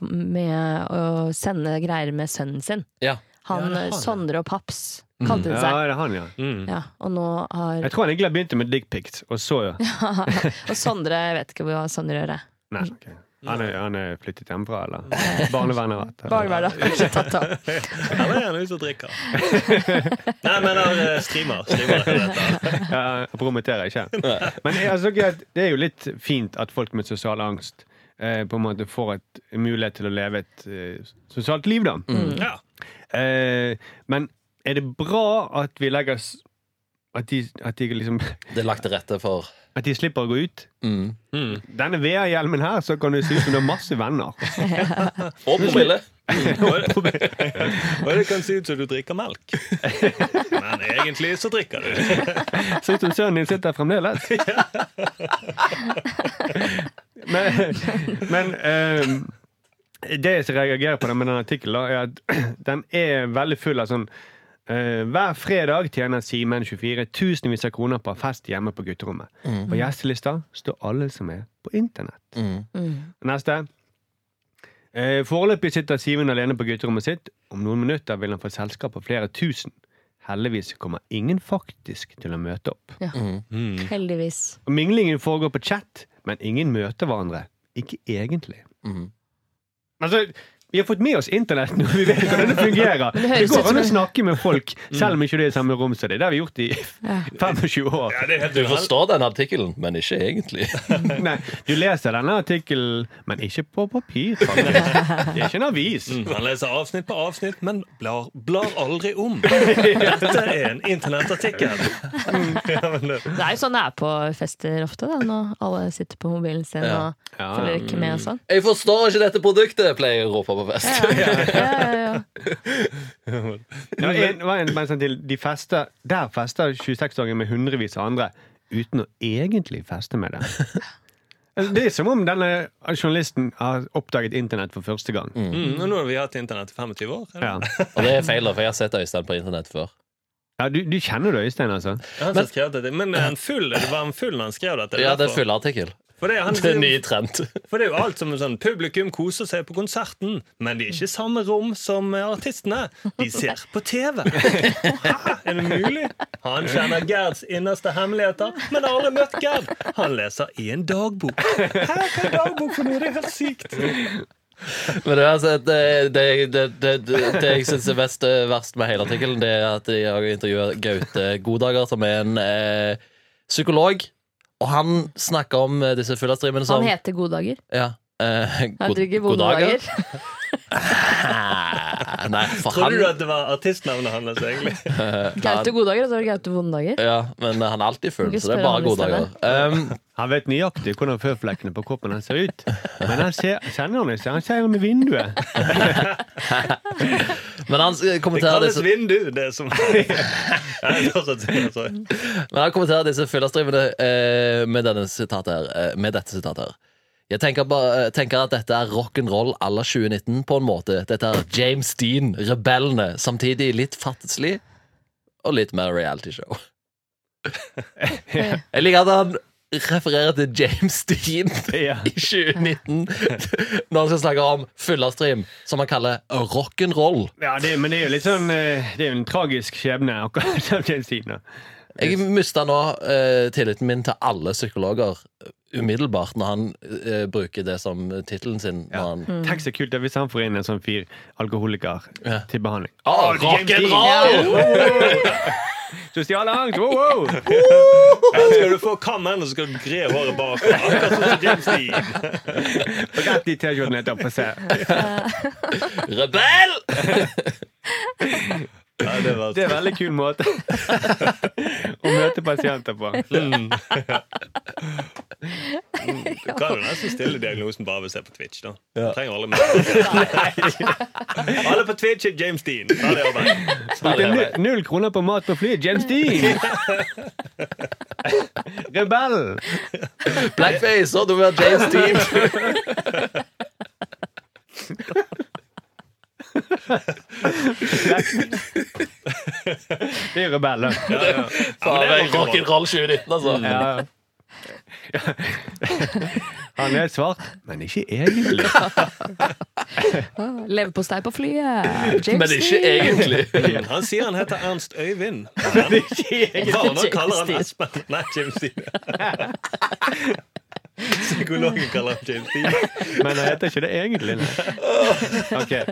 med å sende greier med sønnen sin. Ja. Han, Ja, han. Sondre og Paps kalte han seg. Ja, det er han, ja. Mm. Ja, og nå har Jeg tror han egentlig begynte med dickpics, og så ja, Og Sondre, jeg vet ikke hva Sondre gjør. Det. Nei, ok. Han, er, han er flyttet hjemmefra, eller? Barnevernet Barnevernet har kanskje tatt av. Her er han ute og drikker. Nei, men det er streamer. streamer. Ja, Jeg promoterer ikke. Men altså, det er jo litt fint at folk med sosial angst eh, på en måte får et mulighet til å leve et eh, sosialt liv, da. Ja. Eh, men er det bra at vi legger at de, at de liksom Det er lagt til rette for At de slipper å gå ut? mm. Mm. Denne VR-hjelmen her, så kan du si ut som du har masse venner. Og promille! Og det kan se ut som du drikker melk. Men egentlig så drikker du. Ser ut som sønnen din sitter fremdeles. men men um, det som reagerer på med den artikkelen, er at den er veldig full av sånn hver fredag tjener Simen 24 tusenvis av kroner på fest hjemme på gutterommet. På gjestelista står alle som er på internett. Mm. Mm. Neste. Eh, foreløpig sitter Simen alene på gutterommet sitt. Om noen minutter vil han få selskap av flere tusen. Heldigvis kommer ingen faktisk til å møte opp. Mm. Heldigvis. Og Minglingen foregår på chat, men ingen møter hverandre. Ikke egentlig. Mm. Altså, vi har fått med oss internett nå, vi vet hvordan det fungerer. det Det går an å snakke med folk selv om ikke det er i samme rom som det. Det har vi gjort i 25 år. Ja, det helt Du forstår den artikkelen, men ikke egentlig. Nei, du leser denne artikkelen, men ikke på papir. faktisk. Det er ikke en avis. Mm, Han leser avsnitt på avsnitt, men blar, blar aldri om. Dette er en internettartikkel. Ja, det- Det er jo sånn det er på fester ofte, da, når alle sitter på mobilen sin og følger ikke med og sånn. Jeg forstår ikke dette produktet, pleier jeg å rope på fest. Ja, ja, ja, ja. En, var en, sånn til, de fester, Der fester 26-åringer med hundrevis av andre uten å egentlig feste med det. Altså, Det er som om denne journalisten har oppdaget internett for første gang. Mm, og nå har vi hatt internett i 25 år. Ja. Og det er feil, for jeg har sett Øystein på internett før. Ja, du, du kjenner det, Øystein, altså? Han men. Men en full, det var en full når han skrev dette? Ja, det er full fylleartikkel. For det, han, Det er en ny trend. for det er jo alt som sånn Publikum koser seg på konserten, men de er ikke i samme rom som artistene. De ser på TV. Hæ, er det mulig? Han kjenner Gerds innerste hemmeligheter, men har aldri møtt Gerd. Han leser i en dagbok. Hæ, hva er dagbok for noe? Det er helt sykt. Men det, altså, det, det, det, det, det, det jeg syns er best, eh, verst med hele artikkelen, det er at jeg har intervjua Gaute Godager, som er en eh, psykolog. Og han snakker om eh, disse fyllastreamene som Han heter Goddager. ja, eh, god- goddager. Nei, for Trodde du han at det var artistnavnet hans, egentlig? Gaute gode dager, og så er det Gaute vonde dager. Ja, men han er alltid full, så det er bare han gode dager. Um, Han vet nøyaktig hvordan føflekkene på kroppen hans ser ut. Men han ser, kjenner han ikke. Han ser gjennom vinduet. men han Det kommenterer kalles disse, vindu, det som men han kommenterer disse fyllestrimene eh, med, denne sitatet her, eh, med dette sitatet her. Jeg tenker, bare, tenker at dette er rock'n'roll à la 2019 på en måte. Dette er James Dean, rebellene. Samtidig litt fattigslig og litt mer realityshow. Jeg liker at han refererer til James Dean i 2019 når han skal snakke om Fullastream, som han kaller rock'n'roll. Ja, det, men det er jo litt sånn eh, Det er jo en tragisk skjebne, akkurat som James Dean. Jeg mista nå uh, tilliten min til alle psykologer umiddelbart når han eh, bruker det som tittelen sin. Når han, Tenk så kult det er hvis han får inn en sånn fyr alkoholiker Ja. til behandling. Oh, Dean! rock'n'roll! Sosial angst! Wow, wow. Her skal du få kammen, og så skal du gre håret bak. Akkurat sånn som James Dean. Rett i T-skjorten etterpå. Rebell! Ja, det var Det er en veldig kul måte å møte pasienter på. mm. Du kan jo nesten stille diagnosen bare ved å se på Twitch. da Trenger alle med Alle på Twitch er James Dean. Nu- null kroner på mat på flyet. James Dean! Rebell! Blackface, og du er James Dean. Det er jo rebell, da. Ja, ja. Er rock'n'roll 2019, altså. Ja. ja. Han er svart, men ikke egentlig. Leverpostei på flyet. James Men ikke egentlig. Han sier han heter Ernst Øyvind. Men ikke egentlig. Barna kaller han Aspen. Nei, James Dean. Psykologen kaller han James Dean. Men han heter ikke det egentlig. okay.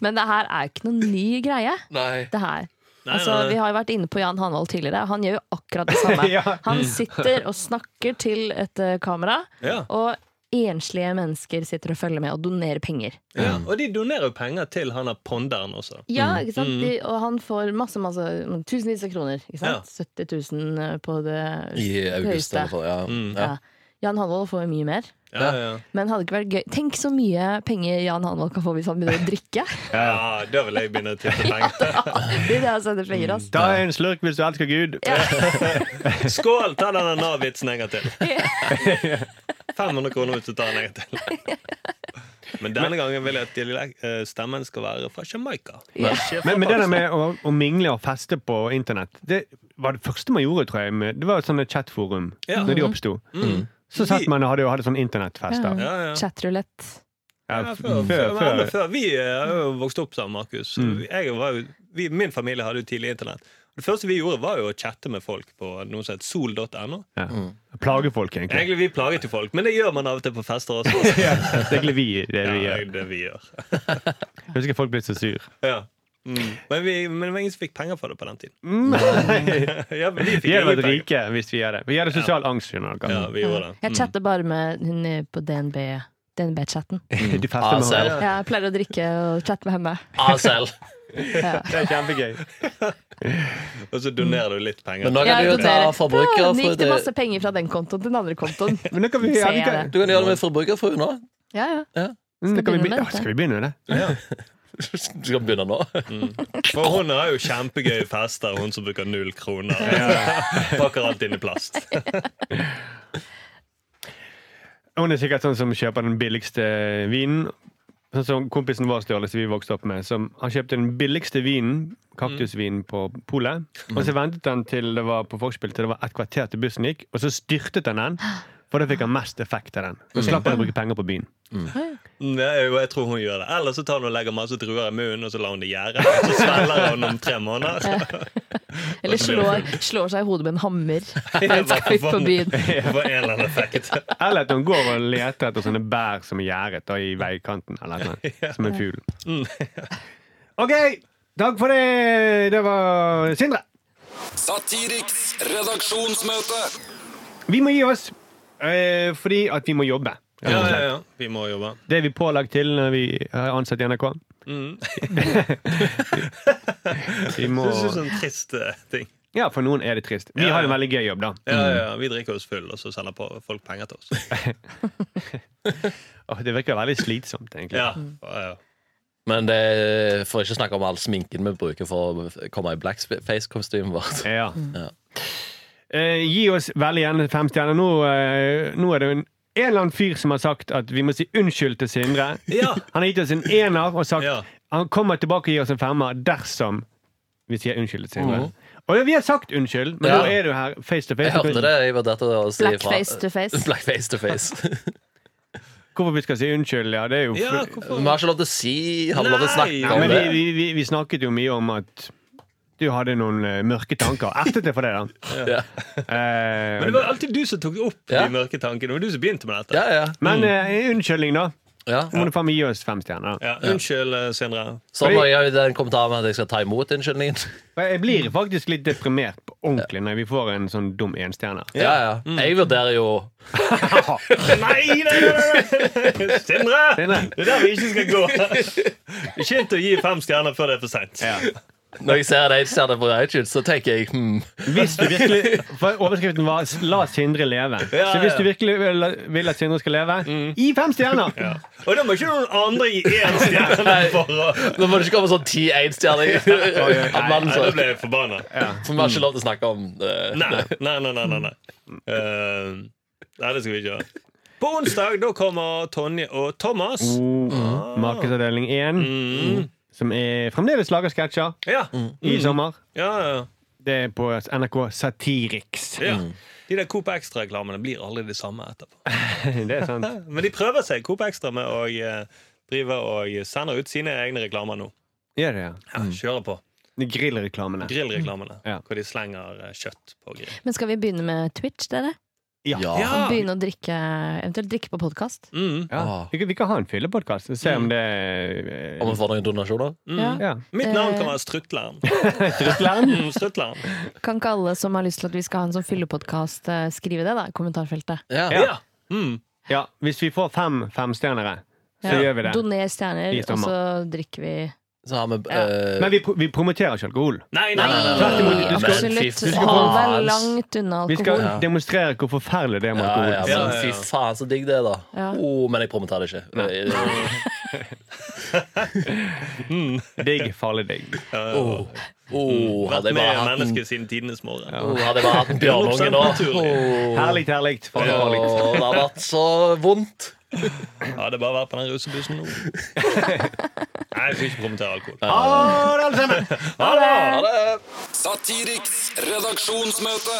Men det her er ikke noen ny greie. Nei. Det her. Nei, Altså, nei, nei. vi har jo vært inne på Jan Hanvold tidligere. Han gjør jo akkurat det samme. Ja. Han sitter og snakker til et uh, kamera, Ja. og enslige mennesker sitter og følger med og donerer penger. Ja, og de donerer jo penger til han av ponderen også. Ja, ikke sant? De, og han får masse, masse tusenvis av kroner. Ikke sant? 70 000 på det I august, høyeste. I hvert fall, ja. Mm. ja. Ja. Jan Hanvold får jo mye mer. Ja, ja. Men hadde ikke vært gøy Tenk så mye penger Jan Hanvold kan få hvis han begynner å drikke! ja, da vil jeg begynne å tippe penger. Det er det å sende penger, ass. Ta en slurk hvis du elsker Gud. Skål! Ta denne Nav-vitsen en gang til. 500 kroner hvis du tar den en gang til. Men denne gangen vil jeg at eh, stemmen skal være fra Jamaica. Ja. Men, men det der med å, å mingle og feste på internett, det var det første man gjorde, tror jeg. Med, det var et sånt chatforum Ja. når de oppsto. Mm. Så satt man og hadde, hadde sånn internettfest Ja, ja. Chatrulett. Ja, Ja, før, før, før, før. Vi eh, har jo vokst opp sammen, Markus. Mm. Jeg var jo, vi, min familie hadde jo tidlig internett. Det første vi gjorde, var jo å chatte med folk på noe som het sol.no. Ja. Plage folk, egentlig. Egentlig vi plaget jo folk, men det gjør man av og til på fester også. Ja, det er egentlig vi, det vi Ja, gjør. det vi gjør. Jeg husker folk ble så sur. Ja. Mm. Men, vi, men det var ingen som fikk penger for det på den tiden. Vi ja, men vi hadde vært rike hvis vi gjør det. Vi gjør det sosial angst, skjønner. Ja, vi gjorde det. Jeg chatter bare med hun eh, på DNB. DNB-chatten. Mm. hverandre. Jeg pleier å drikke og chatte med henne. ASL. Ja. Det er kjempegøy. Og så donerer du litt penger. Men nå kan du jo ta forbruker... Nå gikk det masse penger fra den kontoen til den andre kontoen. Kan vi, ja, vi kan. Du kan gjøre det med forbrukerfrue nå. Ja, ja. Mm, da kan vi, begynne med ja, skal vi begynne med det? Ja. Du skal begynne nå. For hun har jo kjempegøye fester, hun som bruker null kroner. Pakker alt inn i plast. Hun er sikkert sånn som kjøper den billigste vinen. Sånn som kompisen vår Størle, som vi vokste opp med. Som han kjøpte den billigste vinen, kaktusvinen, på polet. Og så ventet han til det var på forspill til det var et kvarter til bussen gikk, og så styrtet han den. For da fikk han mest effekt av den. Så slapp han å bruke penger på byen. Nei, jeg, jeg tror hun gjør det. Eller så tar hun og legger masse druer i munnen, og så lar hun det gjære. Så svelger hun om tre måneder. Eller slår, slår seg i hodet med en hammer. På byen. For en eller annen effekt. Eller at hun går og leter etter sånne bær som er gjæret i veikanten. Eller noe som en fugl. OK! Takk for det. Det var Sindre. Satiriks redaksjonsmøte. Vi må gi oss eh, fordi at vi må jobbe. Ja, ja, ja. Vi må jobbe. Det er vi pålagt til når vi er ansatt i NRK. Vi må, Det er sånn trist eh, ting. ja, for noen er det trist. Vi Ja, har en veldig gøy jobb, da. Ja, ja, Vi drikker oss full, og så sender folk penger til oss. oh, det virker veldig slitsomt, egentlig. Ja, ja. Men det for ikke snakke om all sminken vi bruker for å komme i blackface-kostymet vårt. Ja. Ja. Eh, gi oss veldig gjerne fem stjerner. Nå, eh, nå er det en, en eller annen fyr som har sagt at vi må si unnskyld til Sindre. Ja. Han har gitt oss en ener og sagt Ja. han kommer tilbake og gir oss en femmer dersom vi sier unnskyld til Sindre. Mhm. Og vi har sagt unnskyld, men Ja. nå er du her face to face. Jeg hørte det. Jeg vurderte å si Black face to face. Black face to face. Hvorfor vi skal si unnskyld? Ja, det er jo ja? Vi har ikke lov til å si Har vi lov til å snakke om men det? vi, vi, vi, vi snakket jo mye om at du hadde noen uh, mørke tanker. Ertet det for det, da. Ja. Uh, Men det var alltid du som tok opp Ja. de mørke tankene. Det var du som begynte med dette. Ja, ja. men uh, unnskyldning, da. ja. Må du faen meg gi oss fem stjerner. Ja, unnskyld, eh, Sindre. Sånn må jeg ha den kommentaren med at jeg skal ta imot unnskyldningen. Jeg blir faktisk litt deprimert på ordentlig når vi får en sånn dum enstjerne. Ja, ja. Jeg vurderer jo Nei, nei, nei, nei. Sindre! Sindre. Det er der vi ikke skal gå. Ikke inn til å gi fem stjerner før det er for seint. Ja. Når jeg ser en stjerne på iTunes, så tenker jeg hmm, Hvis du virkelig For overskriften var 'La Sindre leve'. Ja, Så hvis du virkelig vil, vil at Sindre skal leve, gi fem stjerner! Og da må ikke noen andre gi én stjerne for å Nå må det ikke komme sånn ti én-stjerner. Da ble jeg forbanna. For vi har ikke lov til å snakke om det. Nei, nei, nei. nei, nei, nei. Eh, nei, det skal vi ikke gjøre. På onsdag da kommer Tonje og Thomas. Oh, Markedsavdeling 1, Mm. Som er fremdeles lager sketsjer Ja. i sommer. Ja, ja, Det er på NRK Satiriks. ja. De der Coop Extra-reklamene blir aldri de samme etterpå. Det er sant. Men de prøver seg, Coop Extra, med å eh, drive og sende ut sine egne reklamer nå. Gjør det, ja. Ja, Kjører på. De Grillreklamene. Grillreklamene. Ja. Hvor de slenger eh, kjøtt på grill. Men skal vi begynne med Twitch, dere? Ja. Ja. Begynne å drikke, eventuelt drikke på podkast? Mm. Ja. Ah. Vi, kan, vi kan ha en fyllepodkast se om det eh, Om vi får noen donasjoner? Mm. Ja. ja. Mitt navn Eh. kan være Strutleren. Strutleren? Mm, Strutleren. Kan ikke alle som har lyst til at vi skal ha en sånn fyllepodkast, eh, skrive det, da? i Kommentarfeltet. Ja. Ja. Mm. ja. Hvis vi får fem femstjernere, så Ja. gjør vi det. Doner stjerner, og så drikker vi Så har vi Ja. eh, Men vi, pro- vi promoterer ikke alkohol. Nei, nei, Nei, nei. nei, nei, Absolutt. Hold deg langt unna Vi skal. Ja. demonstrere hvor forferdelig det er med alkohol. ja, Ja, ja, ja. fy faen, så digg det er, da. Ja. Oh, men jeg promoterer det ikke. Digg, farlig digg. Oh, oh, hadde Vært jeg med bare hatt en, siden tidenes morgen. oh, hadde jeg bare hatt bjørnunge nå. Oh. Herlig, herlig. Farlig, farlig. Åh, det har vært så vondt. Ja, det er bare å være på den russebussen nå. Nei, jeg skal ikke promotere alkohol. Ha det, alle sammen! Ha det! Satiriks redaksjonsmøte.